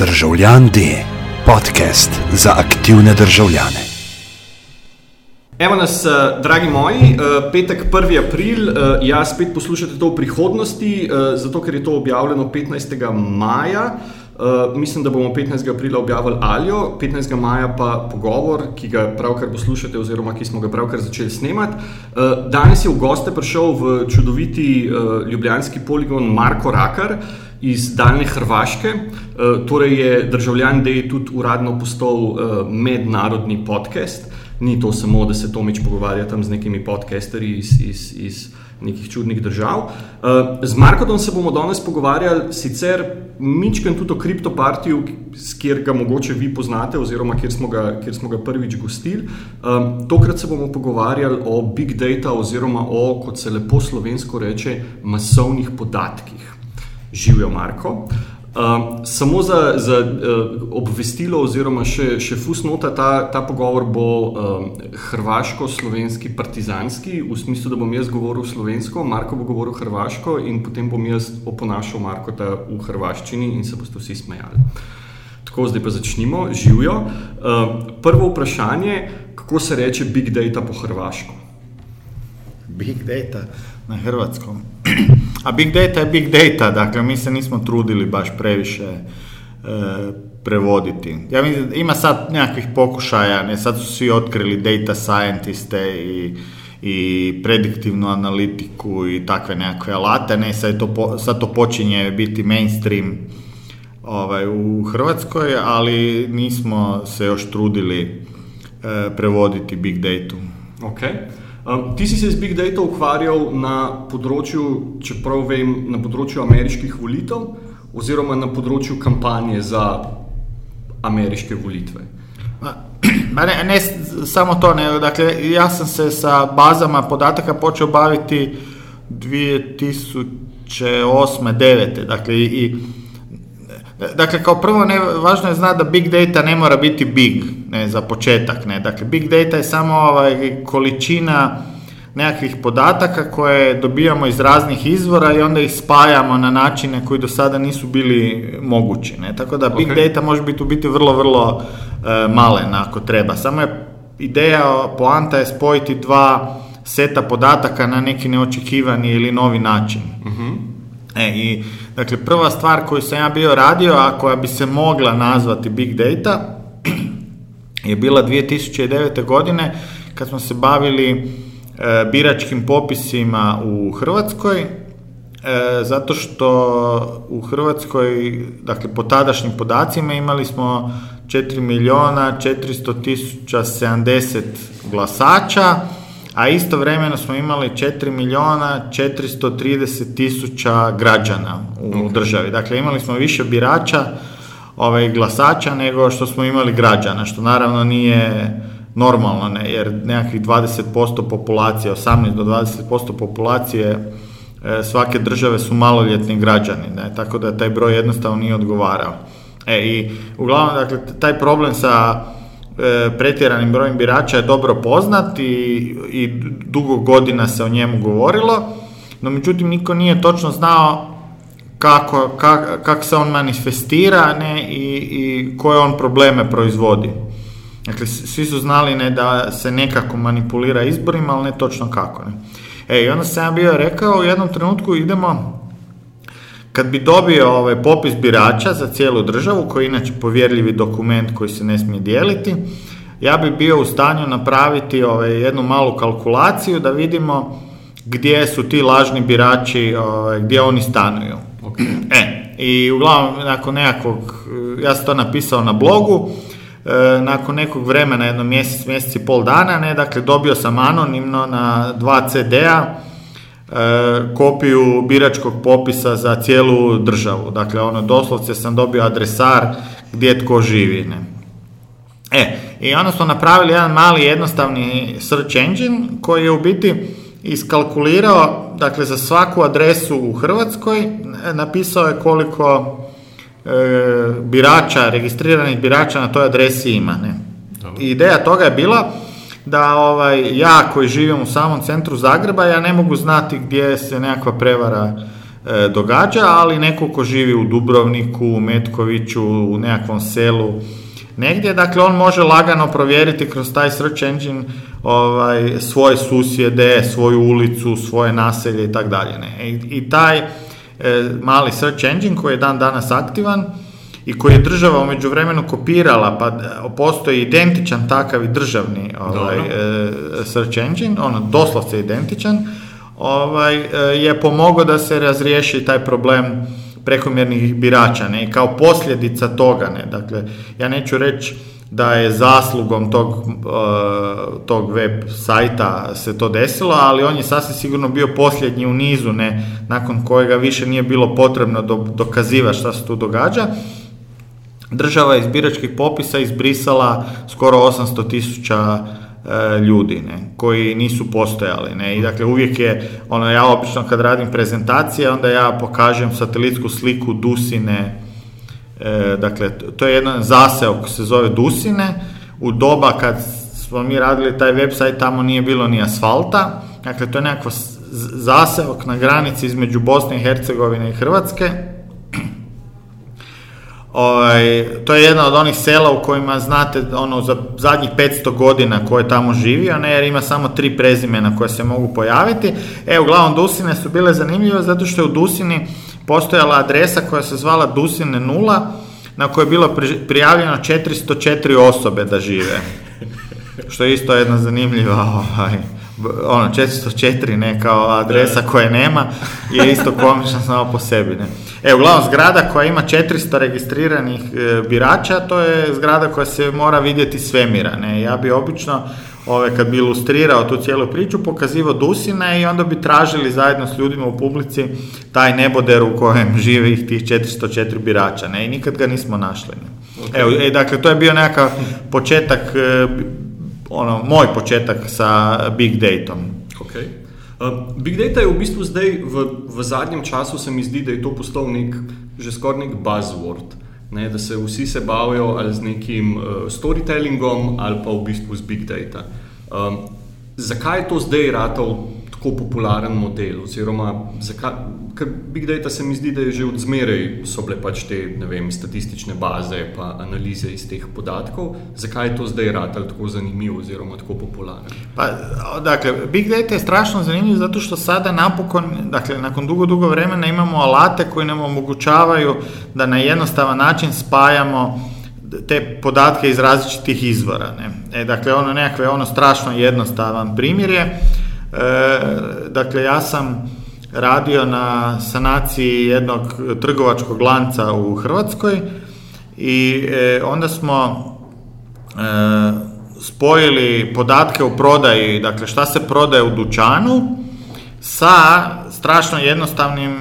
Državljan D, podcast za aktivne državljane. Evo nas, eh, dragi moji, eh, petek 1. april, eh, ja spet poslušate to v prihodnosti, zato ker je to objavljeno 15. maja. Uh, mislim, da bomo 15. aprila objavili Aljo, 15. maja pa pogovor, ki ga pravkar poslušate, oziroma ki smo ga pravkar začeli snemati. Uh, danes je v goste prišel v čudoviti uh, ljubljanski poligon Marko Rakar iz daljne Hrvaške. Uh, torej je državljan, da je tudi uradno postal uh, mednarodni podcast. Ni to samo, da se Tomič pogovarja tam z nekimi podcasterji iz. iz, iz nekih čudnih držav. Uh, z Markom se bomo danes pogovarjali, sicer mičken tudi o kriptopartiju, kjer ga mogoče vi poznate, oziroma kjer smo ga, kjer smo ga prvič gostili. Tokrat se bomo pogovarjali o big data, oziroma o, kot se lepo slovensko reče, masovnih podatkih. Živijo, Marko. Um, samo za, za uh, obvestilo, oziroma še, še fusnota, ta, ta pogovor bo um, hrvaško-slovenski, partizanski, v smislu, da bom jaz govoril slovensko, Marko bo govoril hrvaško in potem bom jaz oponašal Marko v hrvaščini in se boste vsi smejali. Tako, zdaj pa začnimo, živijo. Uh, prvo vprašanje, kako se reče big data po hrvaško? Big data na hrvatskom. A big data je big data, dakle mi se nismo trudili baš previše e, prevoditi. Ja mislim, ima sad nekakvih pokušaja, ne, sad su svi otkrili data scientiste i, i prediktivnu analitiku i takve nekakve alate, ne, sad, to, sad to počinje biti mainstream ovaj, u Hrvatskoj, ali nismo se još trudili e, prevoditi big data. Okay. Um, ti si se z Big Data ukvarjal na področju, čeprav vem, na področju ameriških volitev, oziroma na področju kampanje za ameriške volitve. Ma ne, ne samo to, ne, dakle, ja sam se sa bazama podataka počeo baviti 2008-2009. Dakle, i, Dakle, kao prvo, ne, važno je znati da big data ne mora biti big, ne, za početak, ne. Dakle, big data je samo ovaj, količina nekakvih podataka koje dobijamo iz raznih izvora i onda ih spajamo na načine koji do sada nisu bili mogući, ne. Tako da big data može biti u biti vrlo, vrlo e, malen ako treba. Samo je ideja, poanta je spojiti dva seta podataka na neki neočekivani ili novi način. uh E, i, dakle, prva stvar koju sam ja bio radio, a koja bi se mogla nazvati Big Data, je bila 2009. godine kad smo se bavili e, biračkim popisima u Hrvatskoj, e, zato što u Hrvatskoj, dakle po tadašnjim podacima imali smo 4 milijuna 400 tisuća 70 glasača, a istovremeno smo imali 4 milijuna 430 tisuća građana u državi. Dakle, imali smo više birača, ovaj, glasača nego što smo imali građana, što naravno nije normalno, ne, jer nekakvih 20% populacije, 18 do 20% populacije e, svake države su maloljetni građani, ne, tako da taj broj jednostavno nije odgovarao. E, i uglavnom, dakle, taj problem sa pretjeranim brojem birača je dobro poznat i, i dugo godina se o njemu govorilo, no međutim niko nije točno znao kako, kako se on manifestira ne, i, i koje on probleme proizvodi. Dakle, svi su znali ne, da se nekako manipulira izborima, ali ne točno kako. Ne. E, i onda sam ja bio rekao, u jednom trenutku idemo kad bi dobio ovaj popis birača za cijelu državu, koji je inače povjerljivi dokument koji se ne smije dijeliti, ja bi bio u stanju napraviti ovaj, jednu malu kalkulaciju da vidimo gdje su ti lažni birači, ovaj, gdje oni stanuju. E, i uglavnom, nakon nekakvog, ja sam to napisao na blogu, e, nakon nekog vremena, jedno mjesec, mjesec i pol dana, ne, dakle, dobio sam anonimno na dva CD-a, kopiju biračkog popisa za cijelu državu. Dakle, ono, doslovce sam dobio adresar gdje tko živi. Ne? E, i onda smo napravili jedan mali jednostavni search engine koji je u biti iskalkulirao, dakle, za svaku adresu u Hrvatskoj napisao je koliko e, birača, registriranih birača na toj adresi ima. Ne? ideja toga je bila da ovaj, ja koji živim u samom centru Zagreba, ja ne mogu znati gdje se nekakva prevara e, događa, ali neko ko živi u Dubrovniku, u Metkoviću, u nekakvom selu, negdje, dakle on može lagano provjeriti kroz taj search engine ovaj, svoje susjede, svoju ulicu, svoje naselje i tako dalje. I taj e, mali search engine koji je dan danas aktivan, i koji je država u međuvremenu kopirala, pa postoji identičan takav i državni ovaj, e, search engine, ono doslovce identičan, ovaj, e, je pomogao da se razriješi taj problem prekomjernih birača, ne, i kao posljedica toga, ne, dakle, ja neću reći da je zaslugom tog, uh, tog web sajta se to desilo, ali on je sasvim sigurno bio posljednji u nizu, ne, nakon kojega više nije bilo potrebno do, dokazivati šta se tu događa država iz biračkih popisa izbrisala skoro 800 tisuća e, ljudi ne, koji nisu postojali. Ne. I dakle uvijek je, ono ja obično kad radim prezentacije, onda ja pokažem satelitsku sliku Dusine, e, dakle to je jedan zaseo koji se zove Dusine, u doba kad smo mi radili taj website, tamo nije bilo ni asfalta, dakle to je nekako zaseok na granici između Bosne i Hercegovine i Hrvatske, Ovaj, to je jedna od onih sela u kojima znate ono za zadnjih 500 godina koje tamo živio, ne, jer ima samo tri prezimena koje se mogu pojaviti. E, uglavnom Dusine su bile zanimljive zato što je u Dusini postojala adresa koja se zvala Dusine nula, na kojoj je bilo prijavljeno 404 osobe da žive. Što je isto jedna zanimljiva ovaj, ono, 404 ne kao adresa koje nema je isto komična samo po sebi. Ne. E, uglavnom, zgrada koja ima 400 registriranih e, birača, to je zgrada koja se mora vidjeti svemira. Ne. Ja bi obično, ove, kad bi ilustrirao tu cijelu priču, pokazivao Dusine i onda bi tražili zajedno s ljudima u publici taj neboder u kojem žive ih tih 404 birača. Ne. I nikad ga nismo našli. Ne. Evo, e, dakle, to je bio nekakav početak e, ono, moj početak sa big datom. Okay. Uh, big data je v bistvu zdaj, v, v zadnjem času se mi zdi, da je to postal nek, že skoraj nek buzzword. Ne, da se vsi se bavijo ali z nekim uh, storytellingom ali pa v bistvu z big data. Um, zakaj je to zdaj ratal tako popularen model? Oziroma, zakaj, ker Big Data se mi zdi, da je že od zmeraj so bile pač te vem, statistične baze in analize iz teh podatkov. Zakaj je to zdaj ratal tako zanimivo oziroma tako popularen? Pa, dakle, Big Data je strašno zanimljiv zato što sada napokon, dakle, nakon dugo, dugo vremena imamo alate koji nam omogućavaju da na jednostavan način spajamo te podatke iz različitih izvora. Ne? E, dakle, ono nekakve ono strašno jednostavan primjer je dakle, ja sam radio na sanaciji jednog trgovačkog lanca u Hrvatskoj i e, onda smo e, spojili podatke u prodaji, dakle šta se prodaje u dućanu sa strašno jednostavnim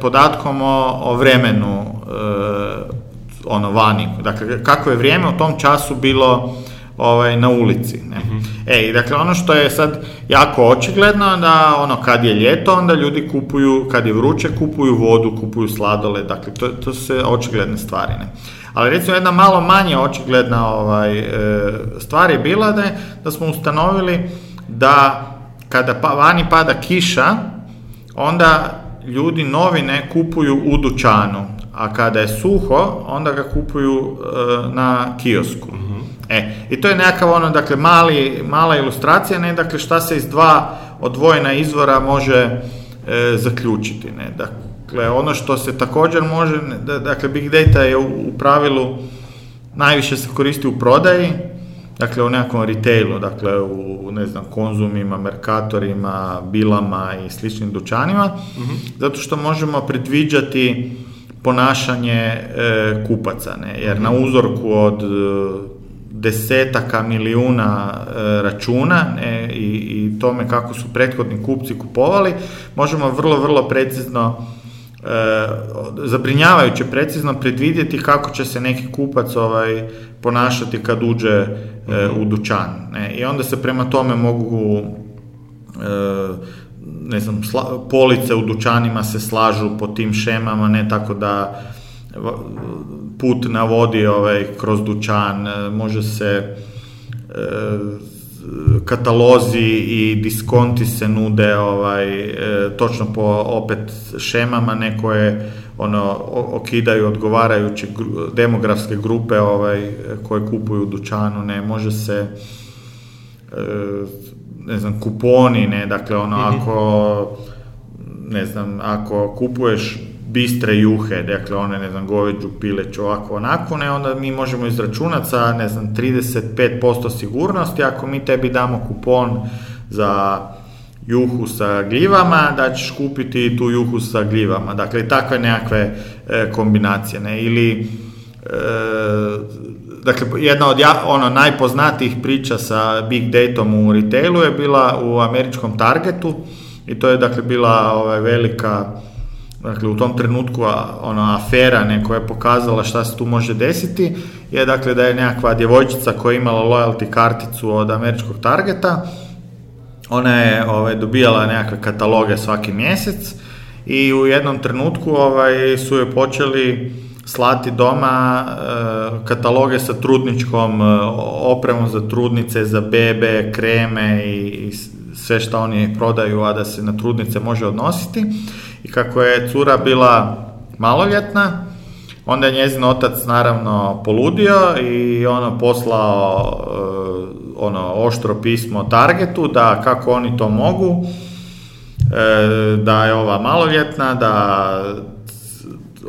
podatkom o, o vremenu ono vani. Dakle, kako je vrijeme u tom času bilo ovaj, na ulici. Ne? uh E, i dakle, ono što je sad jako očigledno, da ono, kad je ljeto, onda ljudi kupuju, kad je vruće, kupuju vodu, kupuju sladole, dakle, to, to su očigledne stvari. Ne? Ali recimo jedna malo manje očigledna ovaj, e, stvar je bila da, je, da smo ustanovili da kada pa, vani pada kiša, onda ljudi novine kupuju u dućanu, a kada je suho, onda ga kupuju e, na kiosku. E, i to je nekakav ono, dakle, mali, mala ilustracija, ne, dakle, šta se iz dva odvojena izvora može e, zaključiti, ne, dakle, ono što se također može, dakle, big data je u, pravilu najviše se koristi u prodaji, dakle, u nekakvom retailu, dakle, u, ne znam, konzumima, merkatorima, bilama i sličnim dućanima, mhm. zato što možemo predviđati ponašanje e, kupaca, ne, jer na mhm. uzorku od desetaka milijuna e, računa ne, i, i tome kako su prethodni kupci kupovali, možemo vrlo, vrlo precizno e, zabrinjavajuće precizno predvidjeti kako će se neki kupac ovaj ponašati kad uđe e, u dućan. Ne. I onda se prema tome mogu e, ne znam, police u dućanima se slažu po tim šemama, ne tako da put na vodi ovaj, kroz dućan, e, može se e, katalozi i diskonti se nude ovaj, e, točno po opet šemama, neko je ono, okidaju odgovarajuće demografske grupe ovaj, koje kupuju u dućanu, ne, može se ne znam, kuponi, ne, dakle ono, mhm. ako ne znam, ako kupuješ bistre juhe, dakle one, ne znam, goveđu, pileću, ovako, onako, ne, onda mi možemo izračunati sa, ne znam, 35% sigurnosti, ako mi tebi damo kupon za juhu sa gljivama, da ćeš kupiti tu juhu sa gljivama. Dakle, takve nekakve e, kombinacije, ne, ili e, dakle, jedna od ja, ono, najpoznatijih priča sa big datom u retailu je bila u američkom Targetu i to je dakle bila ovaj, velika dakle u tom trenutku ona afera ne, koja je pokazala šta se tu može desiti je dakle da je nekakva djevojčica koja je imala loyalty karticu od američkog targeta ona je ovaj, dobijala nekakve kataloge svaki mjesec i u jednom trenutku ovaj, su joj počeli slati doma e, kataloge sa trudničkom e, opremom za trudnice, za bebe, kreme i, i sve što oni prodaju, a da se na trudnice može odnositi kako je cura bila maloljetna, onda je njezin otac naravno poludio i ono poslao e, ono oštro pismo Targetu da kako oni to mogu, e, da je ova maloljetna, da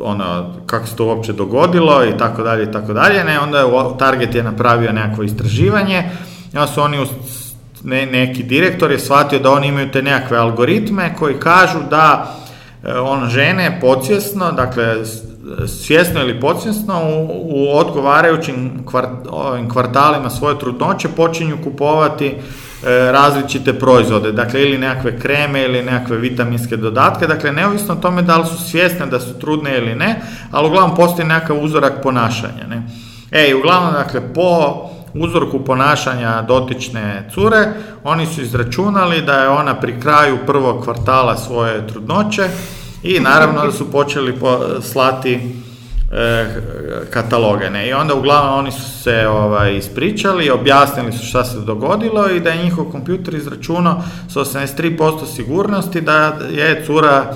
ono, kako se to uopće dogodilo i tako dalje i tako dalje, ne, onda je Target je napravio nekakvo istraživanje. Onda su oni ne, neki direktor je shvatio da oni imaju te nekakve algoritme koji kažu da on žene podsvjesno, dakle svjesno ili podsvjesno u, u odgovarajućim ovim kvartalima svoje trudnoće počinju kupovati e, različite proizvode, dakle ili nekakve kreme ili nekakve vitaminske dodatke, dakle neovisno o tome da li su svjesne da su trudne ili ne, ali uglavnom postoji nekakav uzorak ponašanja. Ne? E, uglavnom, dakle, po uzorku ponašanja dotične cure, oni su izračunali da je ona pri kraju prvog kvartala svoje trudnoće i naravno da su počeli slati e, kataloge. Ne? I onda uglavnom oni su se ovaj, ispričali, objasnili su šta se dogodilo i da je njihov kompjuter izračunao s 83% sigurnosti da je cura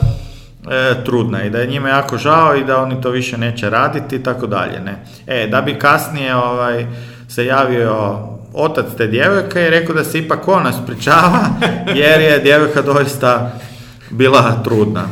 e, trudna i da je njima jako žao i da oni to više neće raditi i tako dalje. Ne? E, da bi kasnije ovaj, se javio otac te djevojke i rekao da se ipak ona spričava jer je djevojka doista bila trudna.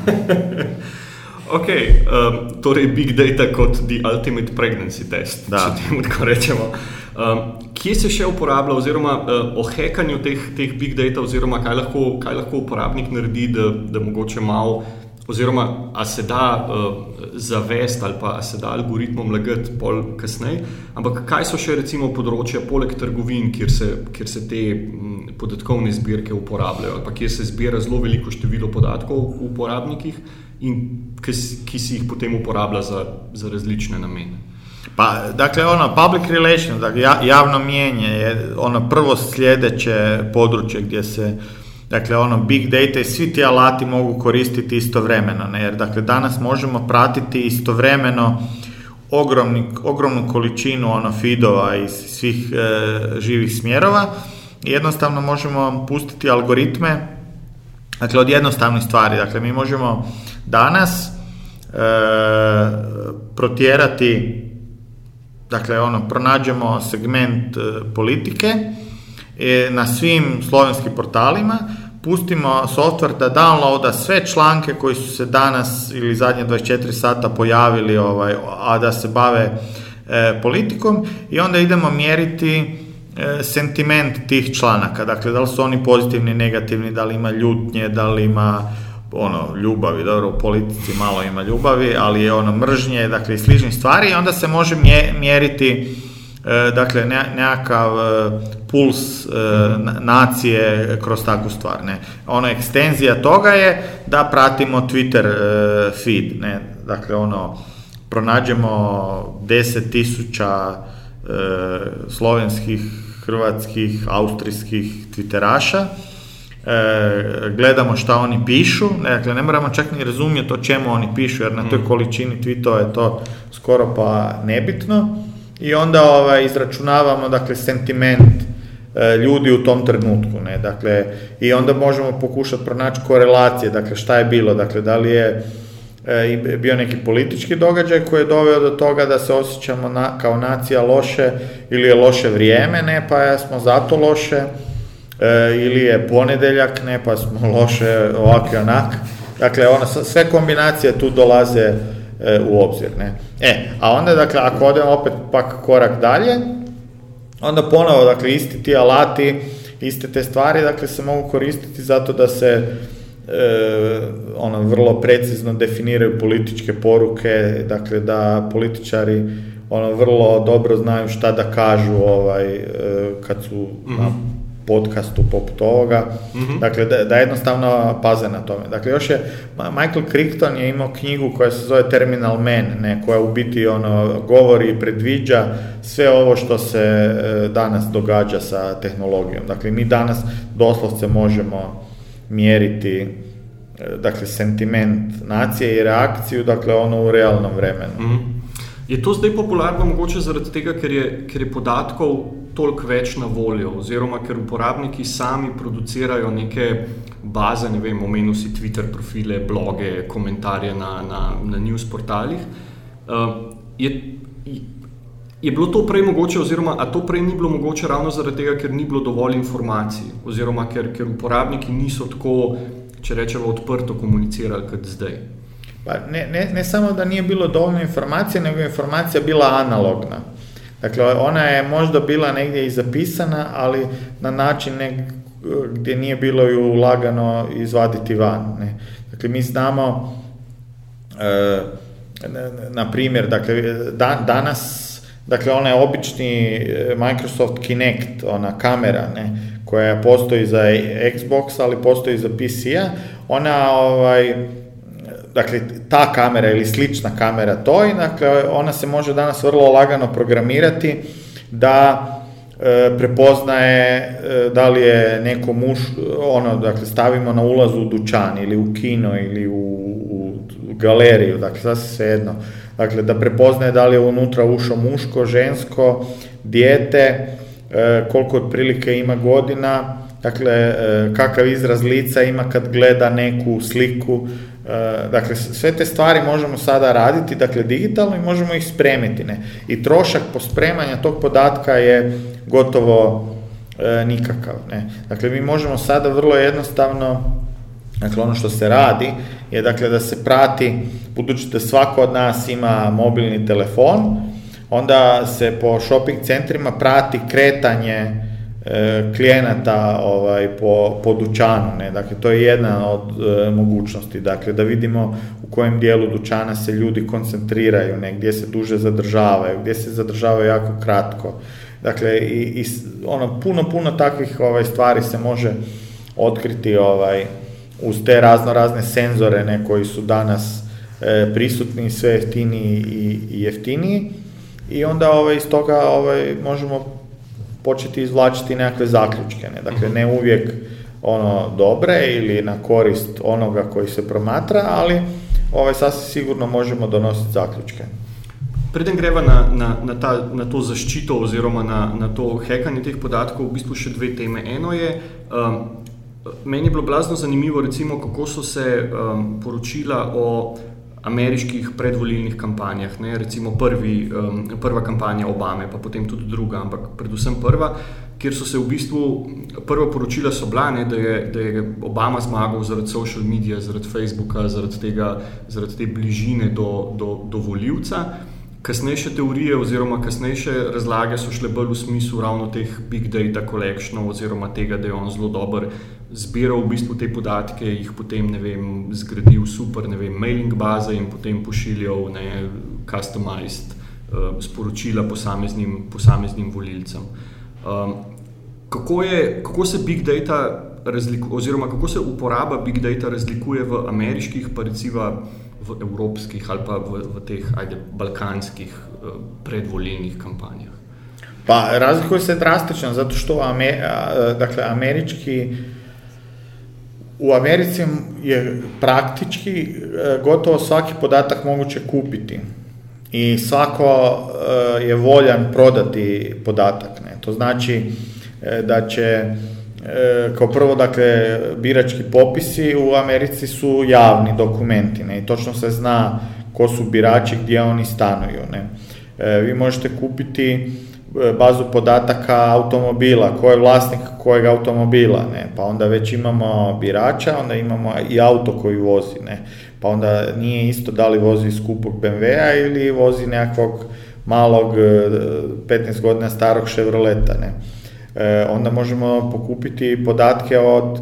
ok, um, torej big data kot the ultimate pregnancy test, da. če temu tako rečemo. Um, kje se še uporablja, oziroma uh, o hekanju teh, teh big data, oziroma kaj lahko, kaj lahko uporabnik naredi, da, da mogoče malo oziroma a se da uh, zavest ali pa se da algoritmom lagati pol kasneje. Ampak kaj so še recimo področja poleg trgovin, kjer se, kjer se te m, podatkovne zbirke uporabljajo, ali pa kjer se zbira zelo veliko število podatkov v uporabnikih in ki, ki si jih potem uporablja za, za različne namene. Pa, dakle, ono, public relations, dakle, javno mjenje je ono prvo sljedeće područje gdje se Dakle, ono, big data i svi ti alati mogu koristiti istovremeno, ne? jer dakle, danas možemo pratiti istovremeno ogromni, ogromnu količinu ono, feedova iz svih e, živih smjerova i jednostavno možemo pustiti algoritme dakle, od jednostavnih stvari. Dakle, mi možemo danas e, protjerati dakle, ono, pronađemo segment e, politike na svim slovenskim portalima, pustimo software da downloada sve članke koji su se danas ili zadnje 24 sata pojavili, ovaj, a da se bave e, politikom i onda idemo mjeriti e, sentiment tih članaka. Dakle, da li su oni pozitivni, negativni, da li ima ljutnje, da li ima ono, ljubavi, dobro, u politici malo ima ljubavi, ali je ono mržnje, dakle, i sličnih stvari i onda se može mjeriti dakle nekakav e, puls e, nacije kroz takvu stvar. Ne. Ono ekstenzija toga je da pratimo Twitter feed. Ne. Dakle, ono, pronađemo deset tisuća slovenskih, hrvatskih, austrijskih twitteraša, gledamo šta oni pišu, dakle ne moramo čak ni razumjeti o čemu oni pišu, jer na toj mm. količini tweetova je to skoro pa nebitno i onda ovaj, izračunavamo dakle sentiment e, ljudi u tom trenutku, ne, dakle, i onda možemo pokušati pronaći korelacije, dakle, šta je bilo, dakle, da li je e, bio neki politički događaj koji je doveo do toga da se osjećamo na, kao nacija loše ili je loše vrijeme, ne, pa smo zato loše, e, ili je ponedeljak, ne, pa smo loše ovak i onak, dakle, ono, sve kombinacije tu dolaze E, u obzir. Ne? E, a onda, dakle, ako odemo opet pak korak dalje, onda ponovo, dakle, isti ti alati, iste te stvari, dakle, se mogu koristiti zato da se e, ono, vrlo precizno definiraju političke poruke, dakle, da političari ono, vrlo dobro znaju šta da kažu ovaj, e, kad su na mhm podcastu poput ovoga, mm dakle da, da jednostavno paze na tome. Dakle, još je, Michael Crichton je imao knjigu koja se zove Terminal Man, ne, koja u biti ono, govori i predviđa sve ovo što se e, danas događa sa tehnologijom. Dakle, mi danas doslovce možemo mjeriti e, dakle, sentiment nacije i reakciju, dakle, ono u realnom vremenu. mm Je to zdaj popularno mogoče zaradi tega, ker je, ker je podatkov toliko več na voljo, oziroma ker uporabniki sami producirajo neke baze, ne vem, omenil si Twitter profile, bloge, komentarje na, na, na news portalih. Uh, je, je bilo to prej mogoče, oziroma a to prej ni bilo mogoče ravno zaradi tega, ker ni bilo dovolj informacij, oziroma ker, ker uporabniki niso tako, če rečemo, odprto komunicirali kot zdaj. Pa ne, ne, ne samo da nije bilo dovoljno informacije, nego je informacija bila analogna. Dakle, ona je možda bila negdje i zapisana, ali na način ne, gdje nije bilo ju lagano izvaditi van. Ne. Dakle, mi znamo, e, na primjer, dakle, danas, dakle, onaj obični e, Microsoft Kinect, ona kamera, ne, koja postoji za Xbox, ali postoji za PC-a, ona, ovaj, dakle, ta kamera ili slična kamera toj, dakle, ona se može danas vrlo lagano programirati da e, prepoznaje e, da li je neko muš, ono, dakle, stavimo na ulazu u dućan ili u kino ili u, u galeriju, dakle, sasvim svejedno. Dakle, da prepoznaje da li je unutra ušao muško, žensko, dijete, e, koliko otprilike ima godina, dakle, kakav izraz lica ima kad gleda neku sliku, E, dakle, sve te stvari možemo sada raditi, dakle, digitalno i možemo ih spremiti. Ne? I trošak pospremanja tog podatka je gotovo e, nikakav. Ne? Dakle, mi možemo sada vrlo jednostavno, dakle, ono što se radi je dakle, da se prati, budući da svako od nas ima mobilni telefon, onda se po shopping centrima prati kretanje E, klijenata ovaj, po, po dućanu. Ne? Dakle, to je jedna od e, mogućnosti. Dakle, da vidimo u kojem dijelu dućana se ljudi koncentriraju, ne? gdje se duže zadržavaju, gdje se zadržavaju jako kratko. Dakle, i, i ono, puno, puno takvih ovaj, stvari se može otkriti ovaj, uz te razno razne senzore ne, koji su danas e, prisutni, sve jeftiniji i, i jeftiniji. I onda ovaj, iz toga ovaj, možemo početi izvlačiti nekakve zaključke. Ne? Dakle, ne uvijek ono dobre ili na korist onoga koji se promatra, ali ovaj, sasvim sigurno možemo donositi zaključke. Preden greva na, na, na, ta, na to zaščito oziroma na, na to hekanje teh podatkov, v bistvu še dve teme. Eno je, um, meni je bilo blazno zanimivo, recimo, kako so se um, poročila o ameriških predvolilnih kampanjah. Ne? Recimo prvi, um, prva kampanja Obame, pa potem tudi druga, ampak predvsem prva, kjer so se v bistvu prva poročila so bila, ne, da, je, da je Obama zmagal zaradi social medija, zaradi Facebooka, zaradi, tega, zaradi te bližine do, do, do voljivca. Kasnejše teorije oziroma kasnejše razlage so šle bolj v smislu ravno teh big data collectionov oziroma tega, da je on zelo dober zbiral v bistvu te podatke, jih potem ne vem, zgradil super ne vem, mailing baze in potem pošiljal ne, customized uh, sporočila posameznim, posameznim volilcem. Um, kako, je, kako se big data razlikuje, oziroma kako se uporaba big data razlikuje v ameriških, pa recimo v evropskih ali pa v, v teh ajde, balkanskih uh, predvolilnih kampanjah? Pa razlikuje se drastično, zato što Amer, dakle, američki u Americi je praktički e, gotovo svaki podatak moguće kupiti i svako e, je voljan prodati podatak. Ne? To znači da će kao prvo, dakle, birački popisi u Americi su javni dokumenti, ne, i točno se zna ko su birači, gdje oni stanuju, ne. Vi možete kupiti bazu podataka automobila, ko je vlasnik kojeg automobila, ne, pa onda već imamo birača, onda imamo i auto koji vozi, ne, pa onda nije isto da li vozi skupog BMW-a ili vozi nekakvog malog 15 e, godina starog Chevroleta, ne. E, onda možemo pokupiti podatke od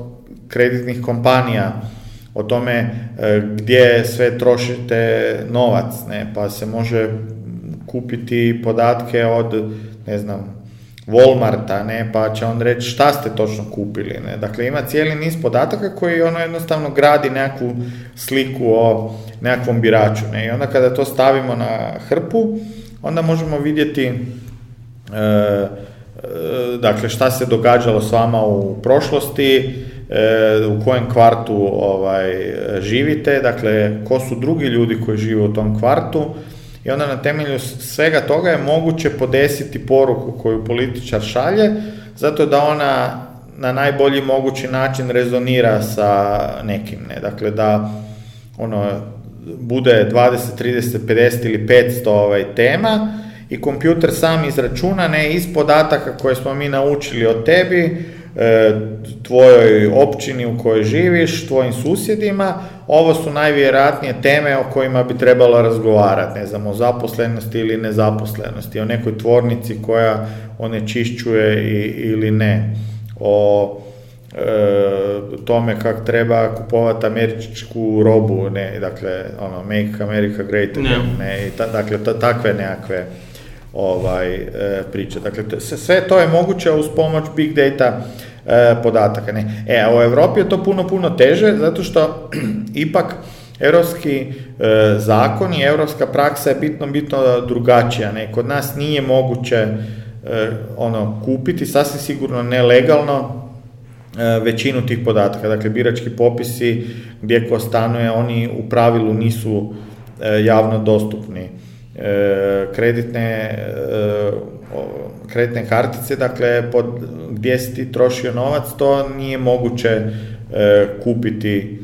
kreditnih kompanija, o tome e, gdje sve trošite novac, ne, pa se može kupiti podatke od ne znam, Walmarta, ne, pa će on reći šta ste točno kupili, ne. Dakle, ima cijeli niz podataka koji ono jednostavno gradi nekakvu sliku o nekakvom biraču, ne. I onda kada to stavimo na hrpu, onda možemo vidjeti e, dakle šta se događalo s vama u prošlosti, e, u kojem kvartu ovaj, živite, dakle ko su drugi ljudi koji žive u tom kvartu, i onda na temelju svega toga je moguće podesiti poruku koju političar šalje, zato da ona na najbolji mogući način rezonira sa nekim, ne? Dakle, da ono, bude 20, 30, 50 ili 500 ovaj, tema i kompjuter sam izračuna ne iz podataka koje smo mi naučili o tebi, E, tvojoj općini u kojoj živiš, tvojim susjedima, ovo su najvjerojatnije teme o kojima bi trebalo razgovarati, ne znam, o zaposlenosti ili nezaposlenosti, o nekoj tvornici koja onečišćuje ili ne, o e, tome kako treba kupovati američku robu, ne, dakle, ono, make America great again, ne, i dakle, takve nekakve ovaj, e, priče. Dakle, sve to je moguće uz pomoć big data e, podataka. Ne? E, a u Europi je to puno, puno teže, zato što ipak europski e, zakon i europska praksa je bitno, bitno drugačija. Ne? Kod nas nije moguće ono kupiti, sasvim sigurno nelegalno, većinu tih podataka. Dakle, birački popisi gdje ko stanuje, oni u pravilu nisu javno dostupni. E, kreditne, e, kreditne kartice, dakle pod, gdje si ti trošio novac, to nije moguće e, kupiti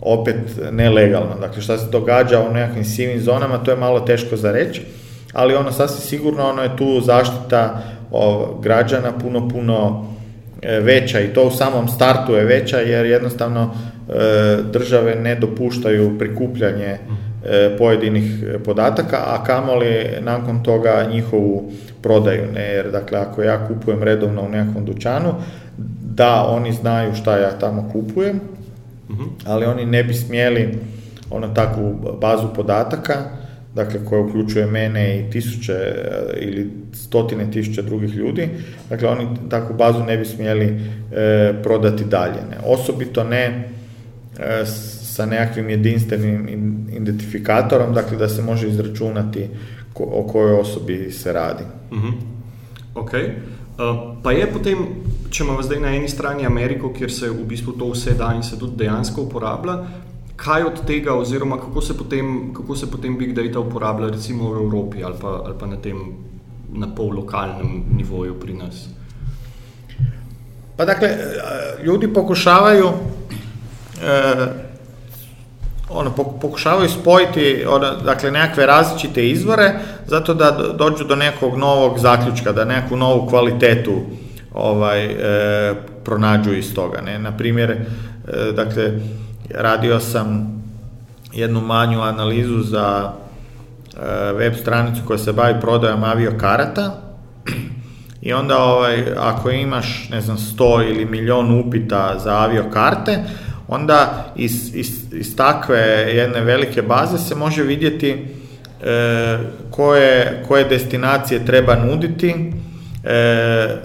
opet nelegalno. Dakle, šta se događa u nekakvim sivim zonama, to je malo teško za reći, ali ono sasvim sigurno ono je tu zaštita građana puno, puno veća i to u samom startu je veća jer jednostavno države ne dopuštaju prikupljanje E, pojedinih podataka, a kamoli nakon toga njihovu prodaju. Ne? Jer dakle, ako ja kupujem redovno u nekom dućanu, da oni znaju šta ja tamo kupujem, mhm. ali oni ne bi smjeli ono takvu bazu podataka, dakle koja uključuje mene i tisuće e, ili stotine tisuća drugih ljudi, dakle oni takvu bazu ne bi smjeli e, prodati dalje. Ne? Osobito ne e, sa nekakvim jedinstvenim identifikatorom, dakle da se može izračunati o kojoj osobi se radi. Uh-huh. Ok. Uh, pa je potem, če imamo zdaj na eni strani Ameriko, kjer se v bistvu to vse da in se tudi dejansko uporablja, kaj od tega, oziroma kako se potem, kako se potem big data uporablja recimo v Evropi ali pa, ali pa na tem na pol lokalnem nivoju pri nas? Pa dakle, uh, ljudi pokušavaju uh, ono, pokušavaju spojiti ono, dakle, nekakve različite izvore zato da dođu do nekog novog zaključka, da nekakvu novu kvalitetu ovaj, e, pronađu iz toga. Ne? Na primjer, e, dakle, radio sam jednu manju analizu za e, web stranicu koja se bavi prodajom aviokarata i onda ovaj, ako imaš ne znam 100 ili milion upita za aviokarte, onda iz, iz, iz takve jedne velike baze se može vidjeti e, koje, koje destinacije treba nuditi, e,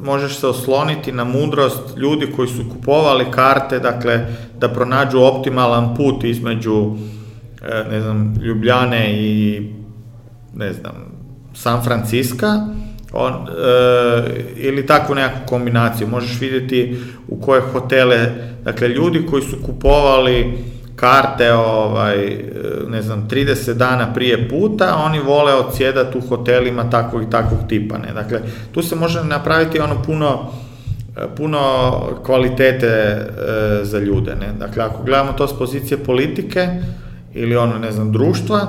možeš se osloniti na mudrost ljudi koji su kupovali karte, dakle da pronađu optimalan put između e, ne znam, Ljubljane i ne znam, San Francisco on, e, ili takvu nekakvu kombinaciju. Možeš vidjeti u koje hotele, dakle ljudi koji su kupovali karte ovaj, ne znam, 30 dana prije puta, oni vole odsjedati u hotelima takvog i takvog tipa. Ne? Dakle, tu se može napraviti ono puno, puno kvalitete e, za ljude. Ne? Dakle, ako gledamo to s pozicije politike ili ono, ne znam, društva,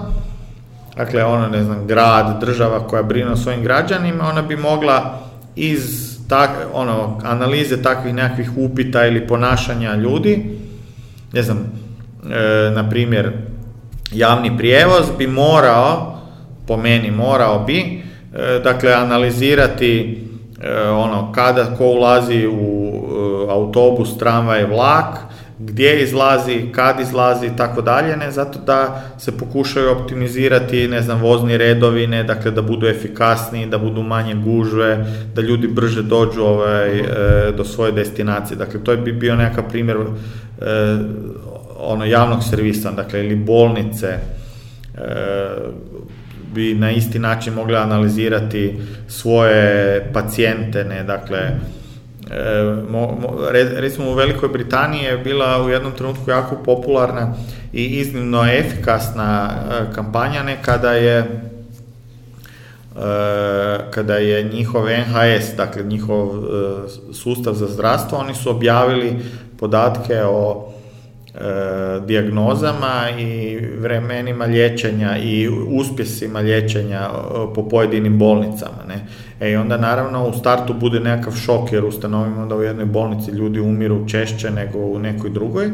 dakle, ono, ne znam, grad, država koja brine o svojim građanima, ona bi mogla iz tak, ono, analize takvih nekakvih upita ili ponašanja ljudi, ne znam, e, na primjer, javni prijevoz bi morao, po meni morao bi, e, dakle, analizirati e, ono, kada ko ulazi u e, autobus, tramvaj, vlak, gdje izlazi, kad izlazi i tako dalje, ne, zato da se pokušaju optimizirati, ne znam, vozni redovi, ne, dakle da budu efikasniji, da budu manje gužve, da ljudi brže dođu ovaj, e, do svoje destinacije. Dakle, to bi bio nekakav primjer e, ono javnog servisa, dakle, ili bolnice, e, bi na isti način mogli analizirati svoje pacijente, ne, dakle, E, recimo u Velikoj Britaniji je bila u jednom trenutku jako popularna i iznimno efikasna e, kampanja nekada je e, kada je njihov NHS, dakle njihov sustav za zdravstvo, oni su objavili podatke o dijagnozama i vremenima liječenja i uspjesima liječenja po pojedinim bolnicama. Ne? E onda naravno u startu bude nekakav šok jer ustanovimo da u jednoj bolnici ljudi umiru češće nego u nekoj drugoj.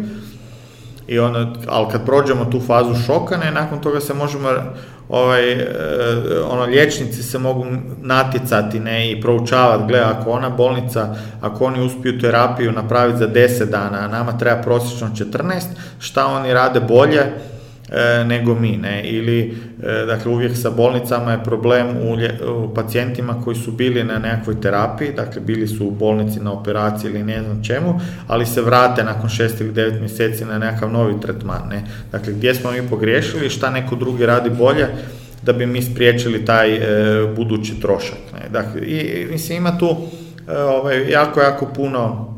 I onda, ali kad prođemo tu fazu šoka, ne, nakon toga se možemo ovaj, e, ono, liječnici se mogu natjecati ne, i proučavati, gle, ako ona bolnica, ako oni uspiju terapiju napraviti za 10 dana, a nama treba prosječno 14, šta oni rade bolje, nego mi, ne, ili, e, dakle, uvijek sa bolnicama je problem u, u pacijentima koji su bili na nekakvoj terapiji, dakle, bili su u bolnici na operaciji ili ne znam čemu, ali se vrate nakon šest ili devet mjeseci na nekakav novi tretman, ne, dakle, gdje smo mi pogriješili, šta neko drugi radi bolje, da bi mi spriječili taj e, budući trošak, ne, dakle, i, mislim, ima tu ovaj, jako, jako puno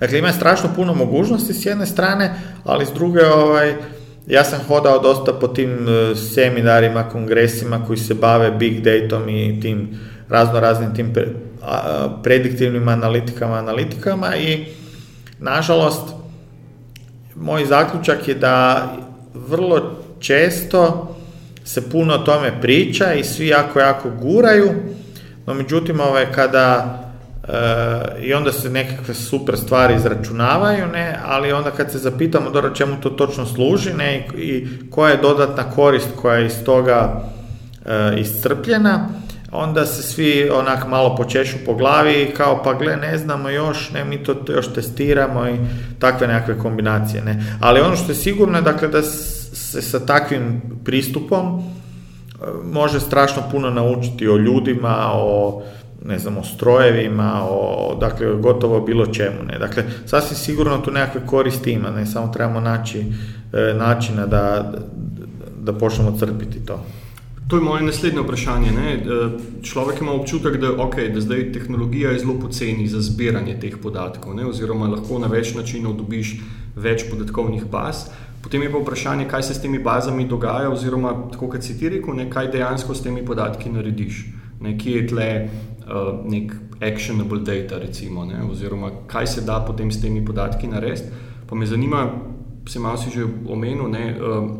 Dakle, ima strašno puno mogućnosti s jedne strane, ali s druge, ovaj, ja sam hodao dosta po tim e, seminarima, kongresima koji se bave big datom i tim razno raznim tim prediktivnim analitikama, analitikama i nažalost moj zaključak je da vrlo često se puno o tome priča i svi jako, jako guraju, no međutim ovaj, kada i onda se nekakve super stvari izračunavaju, ne, ali onda kad se zapitamo dobro čemu to točno služi ne, i koja je dodatna korist koja je iz toga e, iscrpljena, onda se svi onak malo počešu po glavi i kao pa gle ne znamo još, ne mi to još testiramo i takve nekakve kombinacije. Ne. Ali ono što je sigurno je dakle da se sa takvim pristupom e, može strašno puno naučiti o ljudima, o ne znam, o strojevima, o, dakle, gotovo bilo čemu, ne. Dakle, sasvim sigurno tu nekakve koristi ima, ne, samo trebamo naći e, načina da, da počnemo crpiti to. To je moje naslednje vprašanje. Ne? E, človek ima občutek, da, okay, da zdaj tehnologija je zelo poceni za zbiranje teh podatkov, ne? oziroma lahko na več načinov dobiš več podatkovnih baz. Potem je pa vprašanje, kaj se s temi bazami dogaja, oziroma tako kot si ti rekel, ne? kaj dejansko s temi podatki narediš. Nekje je tle uh, nek actionable data, recimo, ne, oziroma kaj se da potem s temi podatki narediti. Pa me zanima, se malo si že omenil, ne, uh,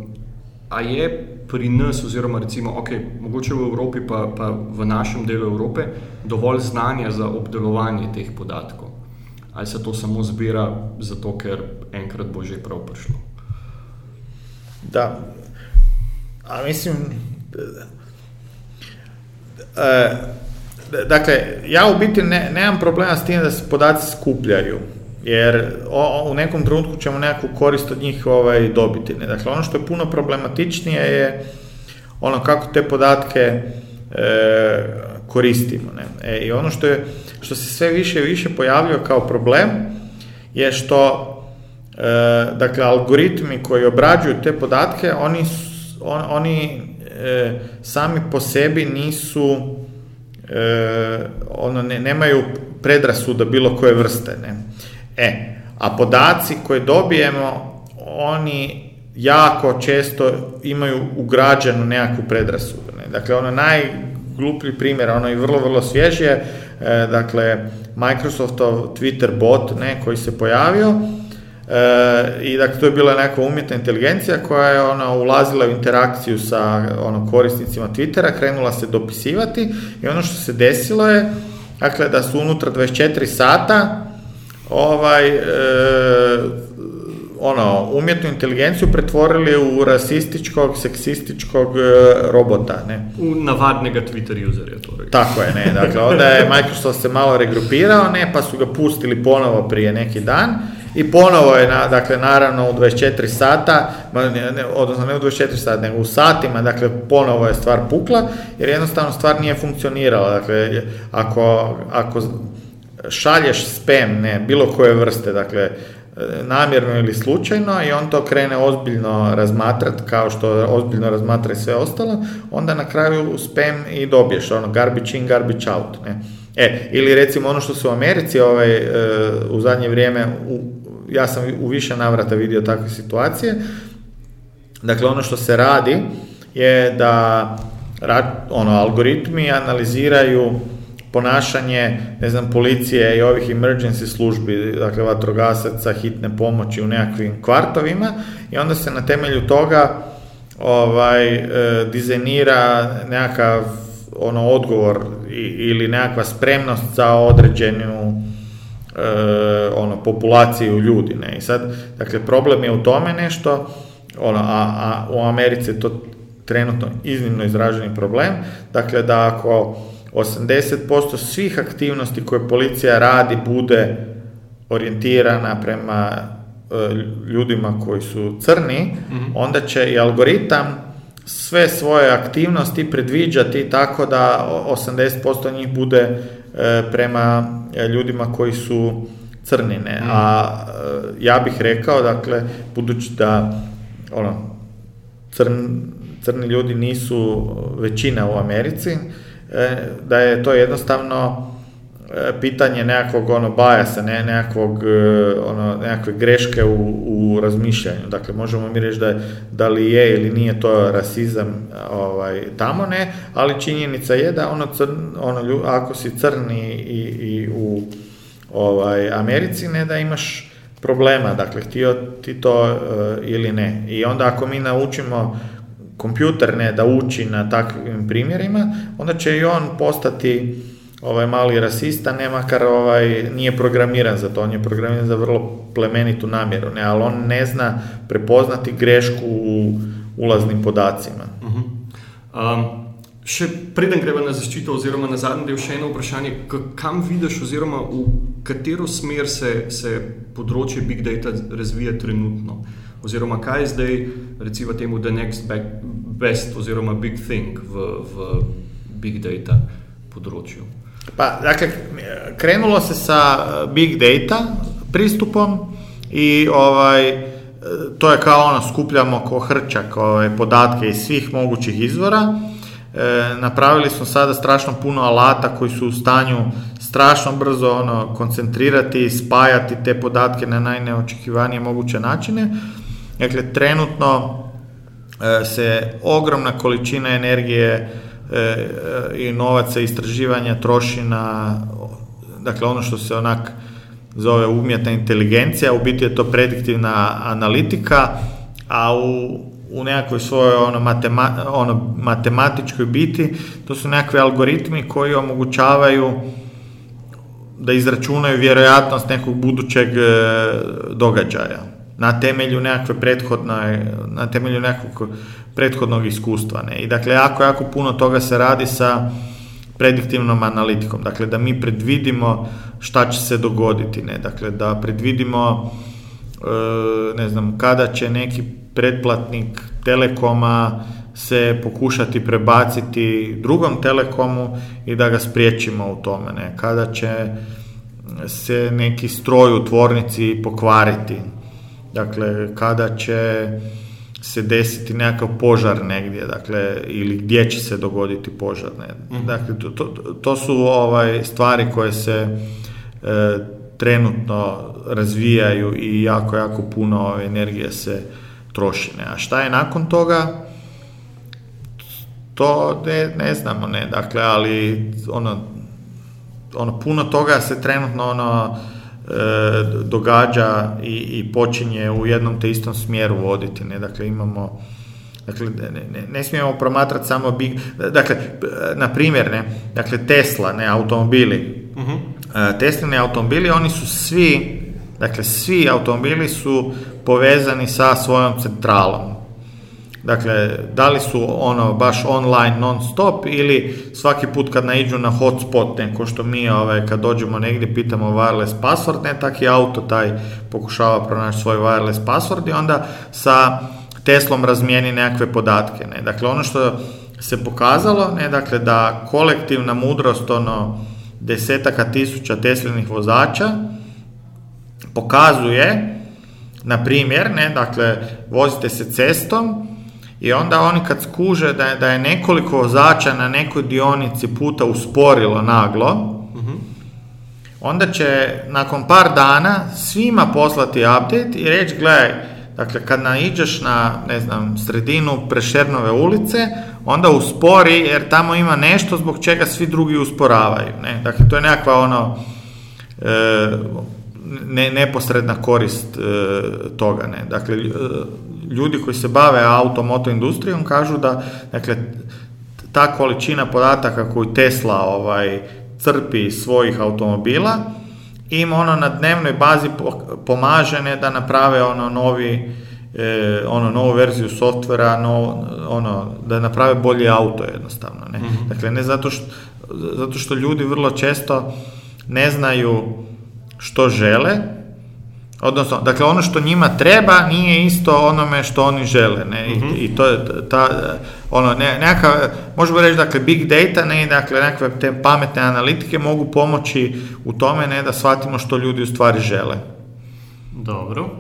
a je pri nas, oziroma recimo, okay, mogoče v Evropi, pa, pa v našem delu Evrope, dovolj znanja za obdelovanje teh podatkov. Ali se to samo zbira zato, ker enkrat bo že prav prišlo? Da, a mislim, uh, Dakle, ja u biti ne, nemam problema s tim da se podaci skupljaju, jer o, u nekom trenutku ćemo nekakvu korist od njih ovaj, dobiti. Ne? Dakle, ono što je puno problematičnije je ono kako te podatke e, koristimo. Ne? E, I ono što, je, što se sve više i više pojavljuje kao problem je što e, dakle, algoritmi koji obrađuju te podatke, oni, on, oni e, sami po sebi nisu e, ono ne, nemaju predrasuda bilo koje vrste. Ne? E, a podaci koje dobijemo oni jako često imaju ugrađenu nekakvu predrasudu. Ne? Dakle, ono najgluplji primjer, ono i vrlo, vrlo svježije, e, dakle, Microsoftov Twitter bot ne, koji se pojavio, E, I dakle, to je bila neka umjetna inteligencija koja je ona ulazila u interakciju sa ono, korisnicima Twittera, krenula se dopisivati i ono što se desilo je dakle, da su unutra 24 sata ovaj, e, ono, umjetnu inteligenciju pretvorili u rasističkog, seksističkog e, robota, ne? U navadnega Twitter usera, torej. Tako je, ne, dakle, onda je Microsoft se malo regrupirao, ne, pa su ga pustili ponovo prije neki dan i ponovo je, na, dakle, naravno u 24 sata, odnosno ne u 24 sata, nego u satima, dakle, ponovo je stvar pukla, jer jednostavno stvar nije funkcionirala, dakle, ako, ako šalješ spam, ne, bilo koje vrste, dakle, namjerno ili slučajno i on to krene ozbiljno razmatrati kao što ozbiljno razmatra i sve ostalo, onda na kraju spam i dobiješ ono garbage in, garbage out. Ne? E, ili recimo ono što se u Americi ovaj, e, u zadnje vrijeme, ja sam u više navrata vidio takve situacije, dakle ono što se radi je da ono, algoritmi analiziraju ponašanje, ne znam, policije i ovih emergency službi, dakle vatrogasaca, hitne pomoći u nekakvim kvartovima i onda se na temelju toga ovaj, e, dizajnira nekakav ono odgovor ili nekakva spremnost za određenu e, ono populaciju ljudi ne i sad dakle problem je u tome nešto ono a, a u Americi je to trenutno iznimno izraženi problem dakle da ako 80% svih aktivnosti koje policija radi bude orijentirana prema e, ljudima koji su crni, mhm. onda će i algoritam sve svoje aktivnosti predviđati tako da 80% njih bude prema e, ljudima koji su crnine. Mhm. A ja bih rekao, dakle, budući da ono, crni ljudi nisu većina u Americi, E, da je to jednostavno e, pitanje nekakvog ono bajasa, ne, nekakvog, e, ono, nekakve greške u, u razmišljanju. Dakle, možemo mi reći da, da li je ili nije to rasizam ovaj, tamo ne, ali činjenica je da ono, crn, ono ako si crni i, i u ovaj, Americi, ne da imaš problema, dakle, htio ti to ili ne. I onda ako mi naučimo kompjuter ne da uči na takvim primjerima, onda će i on postati ovaj mali rasista, ne makar ovaj, nije programiran za to, on je programiran za vrlo plemenitu namjeru, ne, ali on ne zna prepoznati grešku u ulaznim podacima. Uh-huh. Um, še preden gremo na zaščito, oziroma na zadnji del, še eno vprašanje, kam vidiš, oziroma v katero smer se, se področje big data razvija trenutno? oziroma kaj je zdaj, recimo, temu, the next best, oziroma big thing v, v big data področju. Pa, dakle, krenulo se sa eh, big data pristupom i ovaj, eh, to je kao ono, skupljamo ko hrčak ovaj, podatke iz svih mogućih izvora. E, napravili smo sada strašno puno alata koji su u stanju strašno brzo ono, koncentrirati i spajati te podatke na najneočekivanije moguće načine. Dakle, trenutno e, se ogromna količina energije e, e, i novaca istraživanja troši na dakle ono što se onak zove umjetna inteligencija, u biti je to prediktivna analitika, a u, u nekakvoj svojoj ono, matema, ono, matematičkoj biti to su nekakvi algoritmi koji omogućavaju da izračunaju vjerojatnost nekog budućeg događaja na temelju nekakve prethodne, na temelju nekakvog prethodnog iskustva. Ne? I dakle, jako, jako puno toga se radi sa prediktivnom analitikom. Dakle, da mi predvidimo šta će se dogoditi. Ne? Dakle, da predvidimo e, ne znam, kada će neki pretplatnik telekoma se pokušati prebaciti drugom telekomu i da ga spriječimo u tome. Ne? Kada će se neki stroj u tvornici pokvariti dakle kada će se desiti nekakav požar negdje, dakle, ili gdje će se dogoditi požar. Ne? Mhm. Dakle, to, to, to, su ovaj, stvari koje se e, trenutno razvijaju i jako, jako puno ove energije se troši. Ne? A šta je nakon toga? To ne, ne znamo, ne, dakle, ali ono, ono, puno toga se trenutno ono, e, događa i, i počinje u jednom te istom smjeru voditi, ne, dakle, imamo Dakle, ne, ne, smijemo promatrati samo big, dakle, na primjer, ne, dakle, Tesla, ne, automobili, uh-huh. Teslini automobili, oni su svi, dakle, svi automobili su povezani sa svojom centralom. Dakle, da li su ono baš online non stop ili svaki put kad naiđu na hotspot, neko što mi ovaj, kad dođemo negdje pitamo wireless password, ne taki auto taj pokušava pronaći svoj wireless password i onda sa Teslom razmijeni nekakve podatke. Ne? Dakle, ono što se pokazalo, ne, dakle, da kolektivna mudrost ono desetaka tisuća Teslinih vozača pokazuje, na primjer, ne, dakle, vozite se cestom i onda oni kad skuže da je, da je nekoliko vozača na nekoj dionici puta usporilo naglo, onda će nakon par dana svima poslati update i reći, gledaj, dakle kad naiđeš na, ne znam, sredinu Prešernove ulice, onda uspori jer tamo ima nešto zbog čega svi drugi usporavaju. Ne? Dakle, to je nekakva ono, e, ne, neposredna korist e, toga. Ne? Dakle, ljudi koji se bave automoto industrijom kažu da dakle, ta količina podataka koju Tesla ovaj, crpi svojih automobila im ono na dnevnoj bazi pomaže ne, da naprave ono novi e, ono novu verziju softvera, no, ono, da naprave bolje auto jednostavno. Ne? Mhm. Dakle, ne zato što, zato što ljudi vrlo često ne znaju što žele, Odnosno, dakle, ono što njima treba nije isto onome što oni žele, ne, I, mhm. i, to je ta, ono, ne, nekakav, možemo reći, dakle, big data, ne, dakle, nekakve te pametne analitike mogu pomoći u tome, ne, da shvatimo što ljudi u stvari žele. Dobro,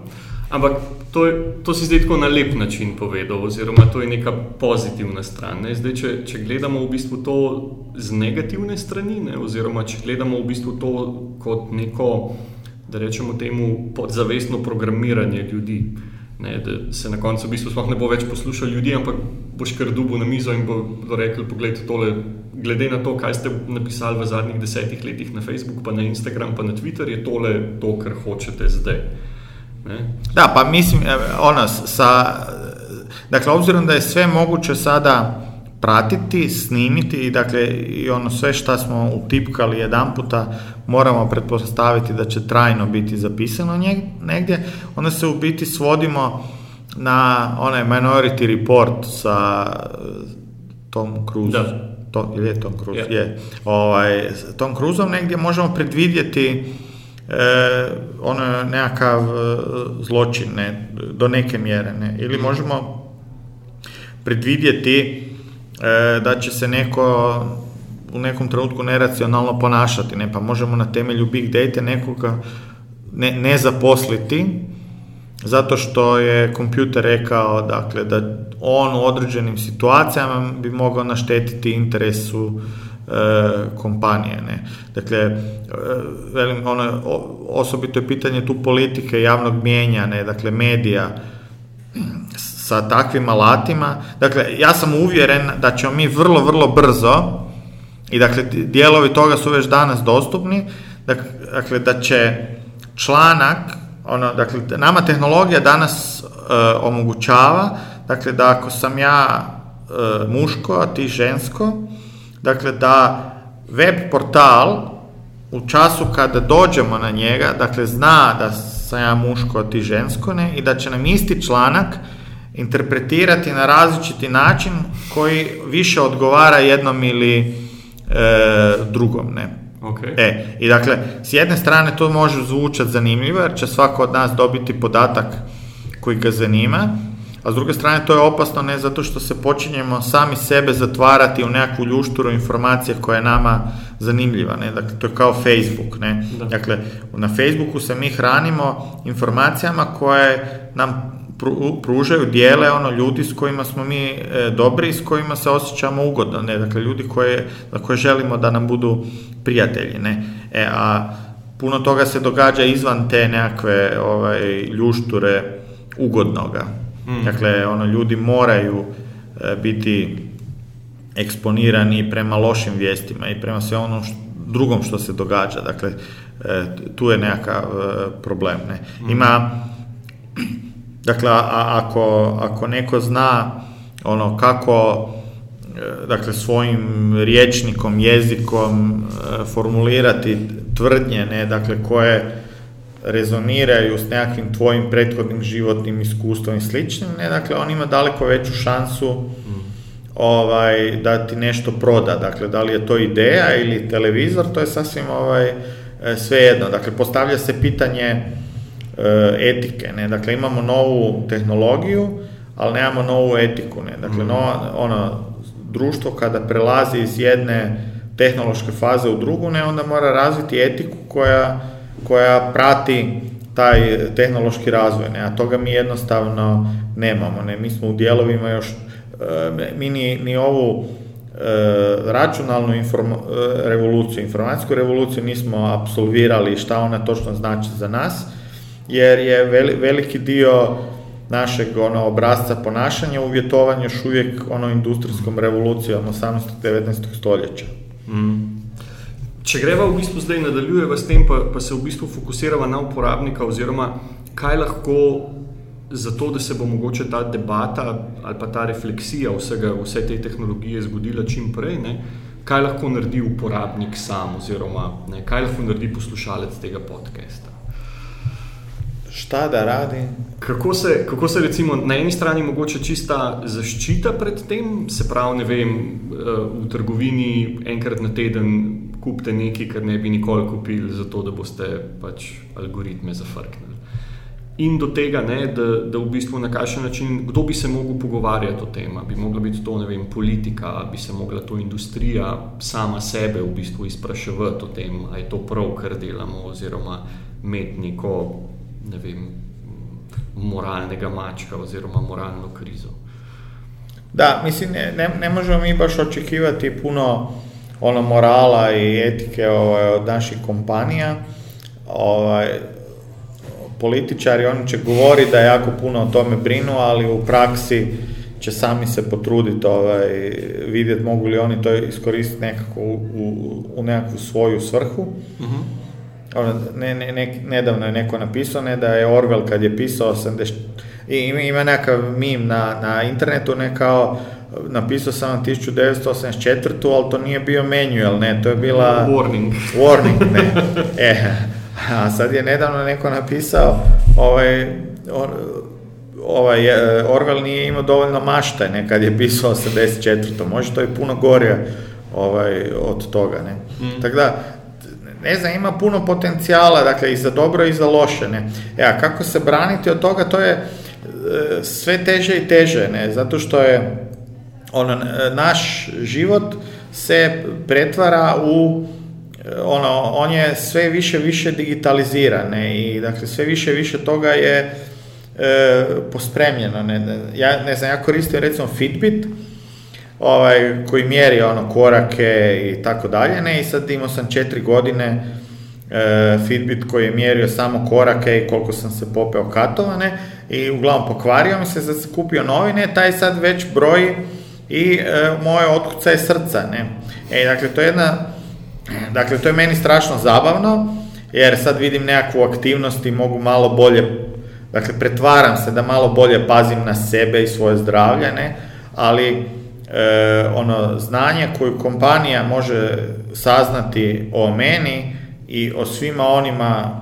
ampak to, to si zdaj tako na lep način povedal, oziroma to je neka pozitivna stran. Ne? Zdaj, če, če gledamo v bistvu to z negativne strani, ne? oziroma če gledamo v bistvu to kot neko da rečemo temu, podzavestno programiranje ljudi. Ne, da se na koncu v bistvu ne bo več poslušal ljudi, ampak boš kar dubu na mizo in bo rekel: Poglej, tole, glede na to, kaj ste napisali v zadnjih desetih letih na Facebook, pa na Instagram, pa na Twitter, je tole to, kar hočete zdaj. Ne? Da, pa mislim, ono, sa, dakle, obzirom da je sve moguće sada pratiti, snimiti i dakle i ono sve što smo utipkali jedan puta moramo pretpostaviti da će trajno biti zapisano negdje, onda se u biti svodimo na onaj Minority Report sa Tom Cruise. To, je Tom Cruise? Je. Ovaj, Tom Cruiseom negdje možemo predvidjeti e, ono nekakav e, zločin ne, do neke mjere ne, ili mhm. možemo predvidjeti da će se neko u nekom trenutku neracionalno ponašati, ne, pa možemo na temelju big data nekoga ne, ne zaposliti zato što je kompjuter rekao dakle, da on u određenim situacijama bi mogao naštetiti interesu e, kompanije. Ne. Dakle, e, velim, ono, osobito je pitanje tu politike, javnog mijenja, ne, dakle medija, sa takvim alatima. Dakle, ja sam uvjeren da ćemo mi vrlo, vrlo brzo, i dakle, dijelovi toga su već danas dostupni, dakle, da će članak, ono, dakle, nama tehnologija danas e, omogućava, dakle, da ako sam ja e, muško, a ti žensko, dakle, da web portal u času kada dođemo na njega, dakle, zna da sam ja muško, a ti žensko, ne, i da će nam isti članak interpretirati na različiti način koji više odgovara jednom ili e, drugom. Ne? Okay. E, I dakle, s jedne strane to može zvučati zanimljivo jer će svako od nas dobiti podatak koji ga zanima, a s druge strane to je opasno ne zato što se počinjemo sami sebe zatvarati u nekakvu ljušturu informacije koja je nama zanimljiva. Ne? Dakle, to je kao Facebook. Ne? Dakle, na Facebooku se mi hranimo informacijama koje nam pružaju, dijele ono ljudi s kojima smo mi e, dobri i s kojima se osjećamo ugodno, ne, dakle ljudi koje, za koje želimo da nam budu prijatelji, ne, e, a puno toga se događa izvan te nekakve ovaj, ljušture ugodnoga. Mm. Dakle, ono, ljudi moraju e, biti eksponirani prema lošim vijestima i prema sve ono što, drugom što se događa. Dakle, e, tu je nekakav e, problem. Ne? Ima, dakle, a, ako, ako neko zna ono kako e, dakle svojim riječnikom, jezikom e, formulirati tvrdnje, ne, dakle koje rezoniraju s nekakvim tvojim prethodnim životnim iskustvom i sličnim, ne, dakle on ima daleko veću šansu ovaj, da ti nešto proda, dakle da li je to ideja ili televizor, to je sasvim ovaj, e, svejedno, dakle postavlja se pitanje etike, ne, dakle imamo novu tehnologiju, ali nemamo novu etiku, ne, dakle nova, ono, društvo kada prelazi iz jedne tehnološke faze u drugu, ne, onda mora razviti etiku koja, koja prati taj tehnološki razvoj, ne, a toga mi jednostavno nemamo, ne, mi smo u dijelovima još, e, mi ni, ni ovu e, računalnu informa- revoluciju, informacijsku revoluciju nismo apsolvirali šta ona točno znači za nas, jer je veli- veliki dio našeg ono, obrazca ponašanja uvjetovan još uvijek ono industrijskom revolucijom 18. 19. stoljeća. Če greva v bistvu zdaj nadaljujeva s tem, pa, pa se v bistvu fokusirava na uporabnika, oziroma kaj lahko za to, da se bo mogoče ta debata ali pa ta refleksija vsega, vse te tehnologije zgodila čim prej, ne, kaj lahko naredi uporabnik sam, oziroma ne, kaj lahko naredi poslušalec tega podcasta. Šta da radi? Kako se, kako se recimo na eni strani mogoče čista zaščita pred tem, se pravi, ne vem, eh, v trgovini enkrat na teden kupite nekaj, kar ne bi nikoli kupili, zato da boste pač algoritme zafrknili. In do tega, ne, da, da v bistvu na kakšen način, kdo bi se mogel pogovarjati o tem, bi mogla biti to vem, politika, bi se mogla to industrija sama sebe v bistvu izpraševati o tem, ali je to prav, kar delamo, oziroma imeti neko ne vem, moralnega mačka oziroma moralno krizo. Da, mislim, ne, ne, ne možemo mi baš očekivati puno ono morala i etike ovaj, od naših kompanija. Ovaj, političari, oni će govoriti da jako puno o tome brinu, ali u praksi će sami se potruditi ovaj, vidjeti mogu li oni to iskoristiti nekako u, u, u nekakvu svoju svrhu. Ono, ne, ne, ne, nedavno je neko napisao ne, da je Orwell kad je pisao 80... I ima, nekakav mim na, na internetu, ne kao napisao sam vam 1984, ali to nije bio manual, ne, to je bila... Warning. Warning, ne. E, a sad je nedavno neko napisao, ovaj, on, ovaj, e, Orwell nije imao dovoljno mašte, ne, kad je pisao 84. Može to i puno gore ovaj, od toga, ne. Tako da, ne znam, ima puno potencijala, dakle, i za dobro i za loše, ne. E, a kako se braniti od toga, to je e, sve teže i teže, ne, zato što je ono, naš život se pretvara u e, ono, on je sve više više digitaliziran ne, i dakle sve više više toga je e, pospremljeno. Ne, ja ne znam, ja koristim recimo Fitbit, ovaj, koji mjeri ono korake i tako dalje, ne, i sad imao sam četiri godine e, Fitbit koji je mjerio samo korake i koliko sam se popeo katova, ne, i uglavnom pokvario mi se, sad sam kupio novi, ne, taj sad već broji i e, moje otkucaje srca, ne. E, dakle, to je jedna, dakle, to je meni strašno zabavno, jer sad vidim nekakvu aktivnost i mogu malo bolje, dakle, pretvaram se da malo bolje pazim na sebe i svoje zdravlje, ne, ali e, ono znanje koju kompanija može saznati o meni i o svima onima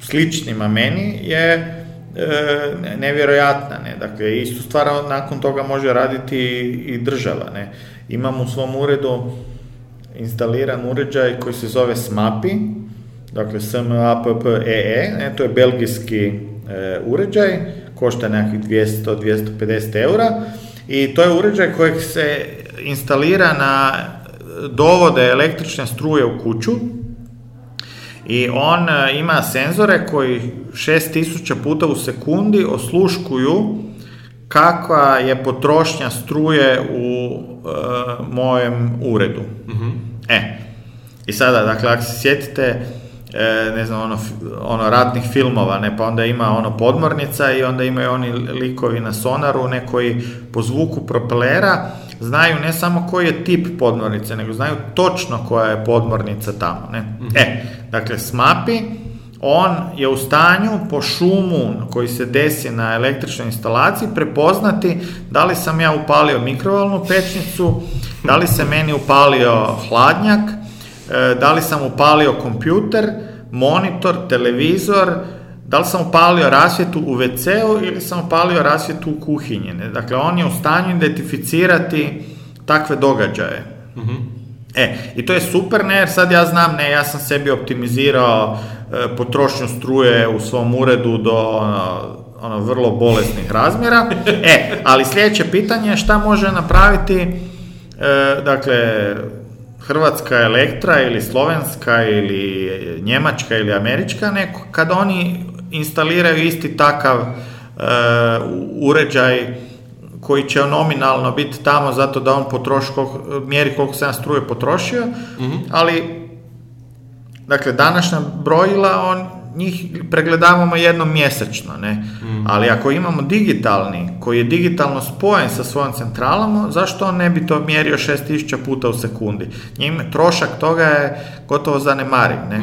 sličnima meni je e, nevjerojatna, ne, dakle, istu stvar nakon toga može raditi i, država, ne. Imam u svom uredu instaliran uređaj koji se zove SMAPI, dakle SMAPPEE, ne, to je belgijski e, uređaj, košta nekakvih 200-250 eura i to je uređaj kojeg se instalira na dovode električne struje u kuću i on e, ima senzore koji 6000 puta u sekundi osluškuju kakva je potrošnja struje u e, mojem uredu. E, i sada, dakle, ako se sjetite e, ne znam, ono, ono ratnih filmova, ne, pa onda ima ono podmornica i onda imaju oni likovi na sonaru, ne, koji po zvuku propelera znaju ne samo koji je tip podmornice, nego znaju točno koja je podmornica tamo, ne. E, dakle, s mapi, on je u stanju po šumu koji se desi na električnoj instalaciji prepoznati da li sam ja upalio mikrovalnu pećnicu, da li se meni upalio hladnjak, da li sam upalio kompjuter, monitor, televizor, da li sam upalio rasvjetu u WC-u ili sam upalio rasvjetu u kuhinji. ne? Dakle, on je u stanju identificirati takve događaje. E, i to je super, ne, jer sad ja znam, ne, ja sam sebi optimizirao e, potrošnju struje u svom uredu do ono, ono, vrlo bolesnih razmjera. E, ali sljedeće pitanje je šta može napraviti, e, dakle, Hrvatska elektra ili slovenska ili njemačka ili američka, neko, kad oni instaliraju isti takav e, uređaj koji će nominalno biti tamo zato da on potroši, koliko, mjeri koliko se struje potrošio, ali dakle današnja brojila on njih pregledavamo jednom mjesečno, ne? Ali ako imamo digitalni, koji je digitalno spojen sa svojom centralom, zašto on ne bi to mjerio 6000 puta u sekundi? Njim trošak toga je gotovo zanemariv, ne?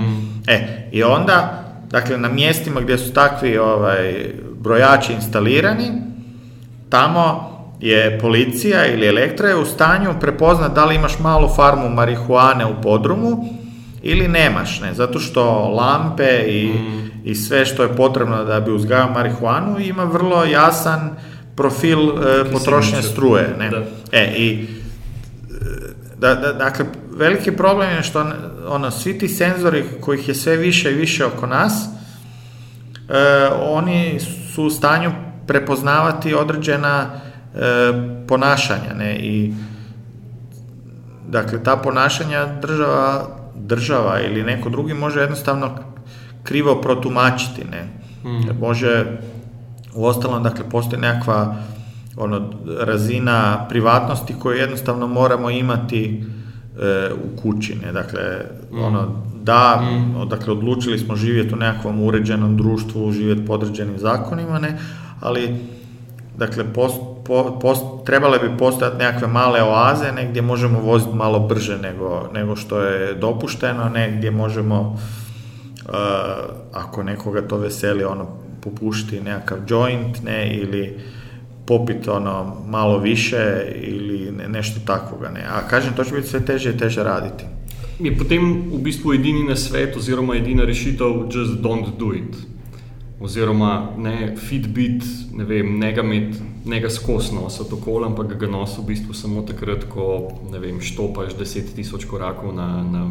E, i onda, dakle, na mjestima gdje su takvi ovaj, brojači instalirani, tamo je policija ili elektra je u stanju prepoznat da li imaš malu farmu marihuane u podrumu ili nemaš, ne, zato što lampe i, i sve što je potrebno da bi uzgajao marihuanu ima vrlo jasan profil e, potrošnje struje, ne. Da. E, i da, da, dakle, veliki problem je što ono, svi ti senzori kojih je sve više i više oko nas, e, oni su u stanju prepoznavati određena e, ponašanja, ne, i dakle, ta ponašanja država, država ili neko drugi može jednostavno krivo protumačiti, ne, može, uostalom, dakle, postoji nekakva ono, razina privatnosti koju jednostavno moramo imati e, u kući, ne, dakle, ono, da, dakle, odlučili smo živjeti u nekakvom uređenom društvu, živjeti po određenim zakonima, ne, ali, dakle, post, po- post- trebale bi postojati nekakve male oaze, negdje možemo voziti malo brže nego, nego što je dopušteno, negdje možemo, e, ako nekoga to veseli, ono, popušti nekakav joint, ne, ili popit ono malo više ili ne, nešto takvoga, ne. A kažem, to će biti sve teže i teže raditi. Je potem v bistvu edini na svet, oziroma edina rešitev, just don't do it. Oziroma, ne Fitbit, ne vem, ne ga imeti, ne ga skozi nositi okoli, ampak ga nosi v bistvu samo takrat, ko ne vem, štopaš 10.000 korakov na, na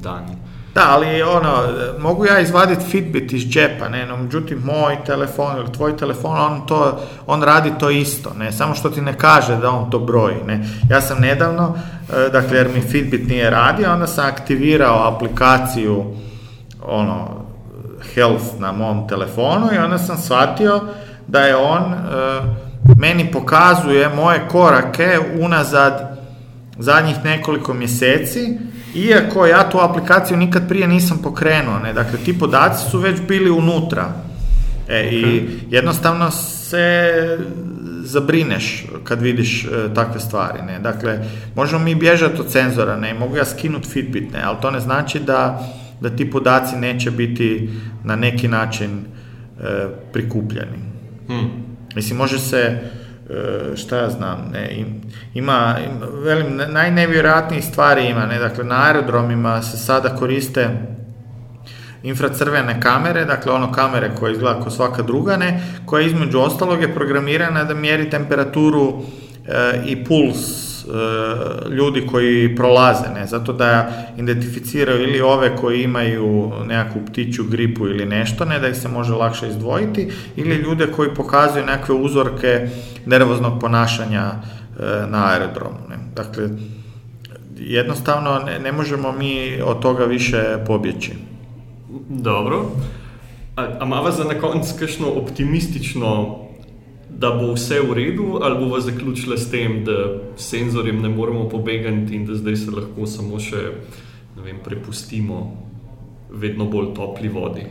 dan. Da, ali ono, mogu ja izvaditi Fitbit iz džepa, ne, no međutim moj telefon ili tvoj telefon, on, to, on radi to isto, ne, samo što ti ne kaže da on to broji, ne. Ja sam nedavno, e, dakle, jer mi Fitbit nije radio, onda sam aktivirao aplikaciju, ono, Health na mom telefonu i onda sam shvatio da je on e, meni pokazuje moje korake unazad zadnjih nekoliko mjeseci, iako ja tu aplikaciju nikad prije nisam pokrenuo, ne, dakle ti podaci su već bili unutra. E, I jednostavno se zabrineš kad vidiš e, takve stvari, ne, dakle možemo mi bježati od senzora, ne, mogu ja skinuti Fitbit, ne, ali to ne znači da, da ti podaci neće biti na neki način e, prikupljeni. Mislim, može se, e, šta ja znam, ne, im- ima, im- velim, ne- najnevjerojatnijih stvari ima, ne, dakle, na aerodromima se sada koriste infracrvene kamere, dakle ono kamere koje izgleda kao svaka druga, ne, koja između ostalog je programirana da mjeri temperaturu e, i puls e, ljudi koji prolaze, ne, zato da identificiraju ili ove koji imaju nekakvu ptiću gripu ili nešto, ne, da ih se može lakše izdvojiti, ili ljude koji pokazuju nekakve uzorke nervoznog ponašanja e, na aerodromu, ne. Dakle, jednostavno ne, ne možemo mi od toga više pobjeći. Dobro. A, a mava za na optimistično, da bo vse v redu, ali bova zaključila s tem, da senzorjem ne moremo pobegati in da zdaj se lahko samo še vem, prepustimo vedno bolj topli vodi.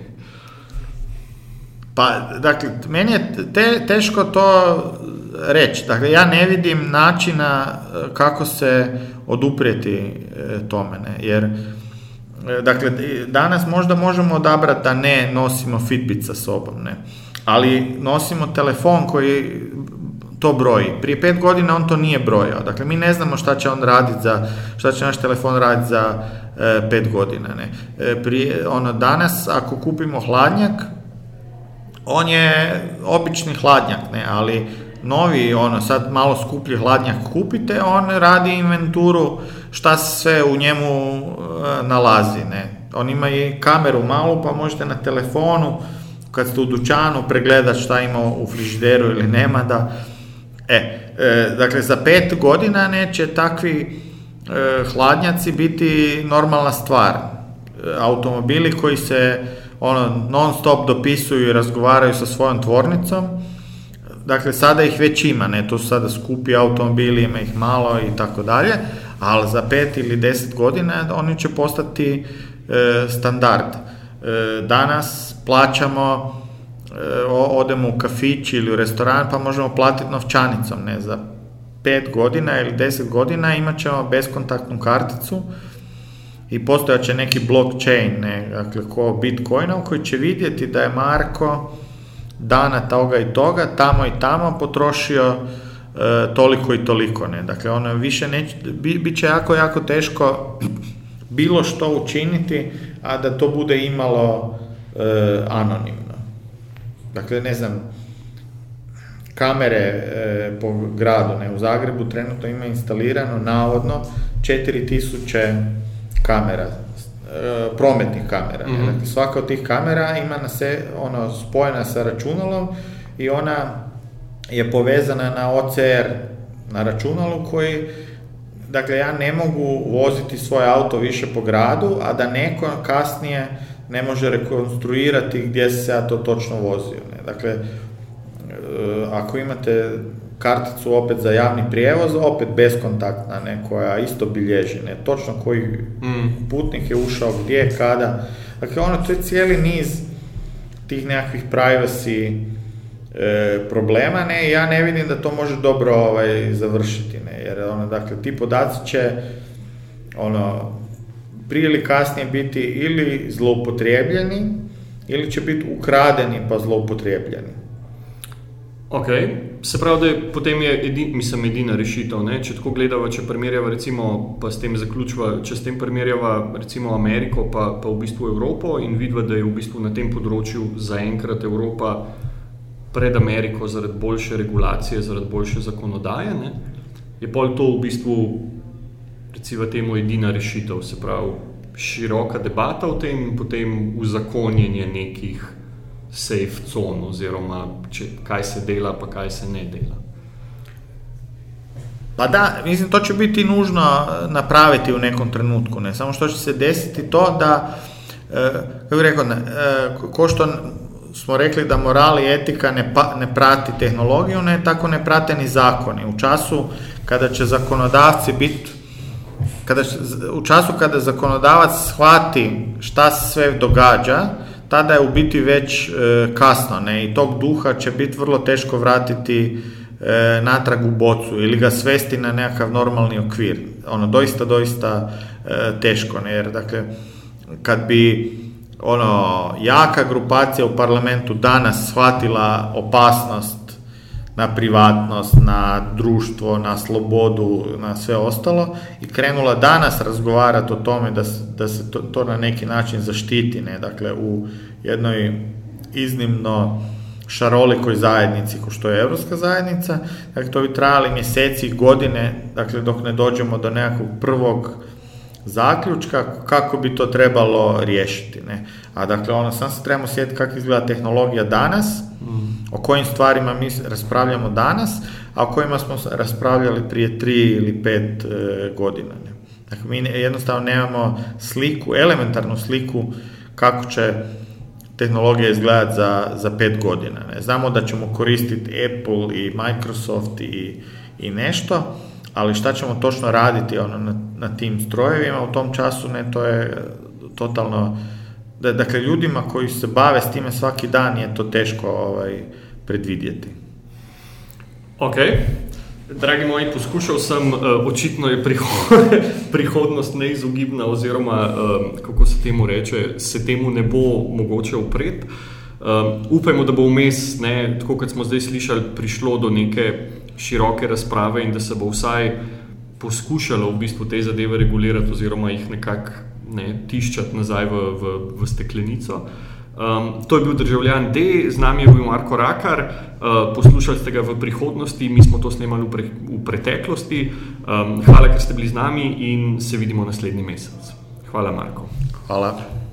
Pa, dakle, meni je te, teško to reći. Dakle, ja ne vidim načina e, kako se oduprijeti e, tome, ne? jer e, dakle, danas možda možemo odabrati da ne nosimo Fitbit sa sobom, ne? Ali nosimo telefon koji to broji. Prije pet godina on to nije brojao. Dakle, mi ne znamo šta će on raditi za, šta će naš telefon raditi za e, pet godina. Ne. E, prije, ono, danas, ako kupimo hladnjak, on je obični hladnjak, ne, ali novi, ono, sad malo skuplji hladnjak kupite, on radi inventuru šta se u njemu e, nalazi, ne. On ima i kameru malu, pa možete na telefonu, kad ste u dućanu, pregledati šta ima u frižideru ili nema, da E, e, dakle, za pet godina neće takvi e, hladnjaci biti normalna stvar. E, automobili koji se ono, non stop dopisuju i razgovaraju sa svojom tvornicom, dakle, sada ih već ima, ne, to su sada skupi automobili, ima ih malo i tako dalje, ali za pet ili deset godina oni će postati standard. danas plaćamo E, odemo u kafić ili u restoran pa možemo platiti novčanicom, ne, za pet godina ili deset godina imat ćemo beskontaktnu karticu i postojat će neki blockchain, ne, dakle ko Bitcoinom koji će vidjeti da je Marko dana toga i toga, tamo i tamo potrošio e, toliko i toliko, ne, dakle ono više neće, bit će jako, jako teško bilo što učiniti, a da to bude imalo e, anonimno. Dakle, ne znam, kamere e, po gradu, ne, u Zagrebu trenutno ima instalirano navodno 4000 kamera, e, prometnih kamera. mm Dakle, svaka od tih kamera ima na se, ono, spojena sa računalom i ona je povezana na OCR na računalu koji dakle ja ne mogu voziti svoj auto više po gradu, a da neko kasnije ne može rekonstruirati gdje se ja to točno vozio. Ne? Dakle, e, ako imate karticu opet za javni prijevoz, opet beskontaktna, ne, koja isto bilježi, ne, točno koji mm. putnik je ušao gdje, kada. Dakle, ono, to je cijeli niz tih nekakvih privacy e, problema, ne, ja ne vidim da to može dobro ovaj, završiti, ne, jer ono, dakle, ti podaci će, ono, prije ili kasnije biti ili zloupotrijebljeni ili će biti ukradeni pa zloupotrijebljeni. Ok, se pravi, da potem je edin, mislim, edina rešitev. Ne? Če tako gledamo, če primerjava, recimo, pa s tem zaključva, če s tem primerjava, recimo, Ameriko, pa, pa v bistvu Evropo in vidva, da je v bistvu na tem področju zaenkrat Evropa pred Ameriko zaradi boljše regulacije, zaradi boljše zakonodaje, ne? je pol to v bistvu recimo temu edina rešitev, se pravi široka debata o tem in potem uzakonjenje nekih safe con oziroma če, kaj se dela pa kaj se ne dela. Pa da, mislim, to će biti nužno napraviti u nekom trenutku, ne samo što će se desiti to da, e, kako rekao, ne, e, ko što smo rekli da moral i etika ne, pa, ne prati tehnologiju, ne, tako ne prate ni zakoni. U času kada će zakonodavci biti kada, u času kada zakonodavac shvati šta se sve događa, tada je u biti već e, kasno ne? i tog duha će biti vrlo teško vratiti e, natrag u bocu ili ga svesti na nekakav normalni okvir. Ono, doista, doista e, teško, ne? jer dakle, kad bi ono, jaka grupacija u parlamentu danas shvatila opasnost na privatnost, na društvo, na slobodu, na sve ostalo i krenula danas razgovarati o tome da, da se to, to na neki način zaštiti, ne? dakle u jednoj iznimno šarolikoj zajednici ko što je Europska zajednica, dakle to bi trajali mjeseci i godine, dakle dok ne dođemo do nekakvog prvog zaključka kako bi to trebalo riješiti. Ne? A dakle, ono, sam se trebamo sjetiti kako izgleda tehnologija danas, o kojim stvarima mi raspravljamo danas, a o kojima smo raspravljali prije tri ili pet e, godina. Ne? Dakle, mi jednostavno nemamo sliku, elementarnu sliku kako će tehnologija izgledati za, za pet godina. Ne? Znamo da ćemo koristiti Apple i Microsoft i, i nešto, ali šta ćemo točno raditi ono, na, na tim strojevima u tom času, ne, to je totalno da, dakle, ljudima koji se bave s time svaki dan je to teško ovaj, predvidjeti. Ok. Dragi moji, poskušal sem, uh, očitno je prihodnost neizogibna, oziroma uh, kako se temu reče, se temu ne bo mogoče upreti. Um, upajmo, da bo vmes, tako kot smo zdaj slišali, prišlo do neke široke razprave in da se bo vsaj poskušalo v bistvu te zadeve regulirati, oziroma jih nekako ne, tiščati nazaj v, v, v steklenico. Um, to je bil državljan D, z nami je bil Marko Rakar, uh, poslušali ste ga v prihodnosti, mi smo to snemali v, pre, v preteklosti. Um, hvala, ker ste bili z nami in se vidimo naslednji mesec. Hvala, Marko. Hvala.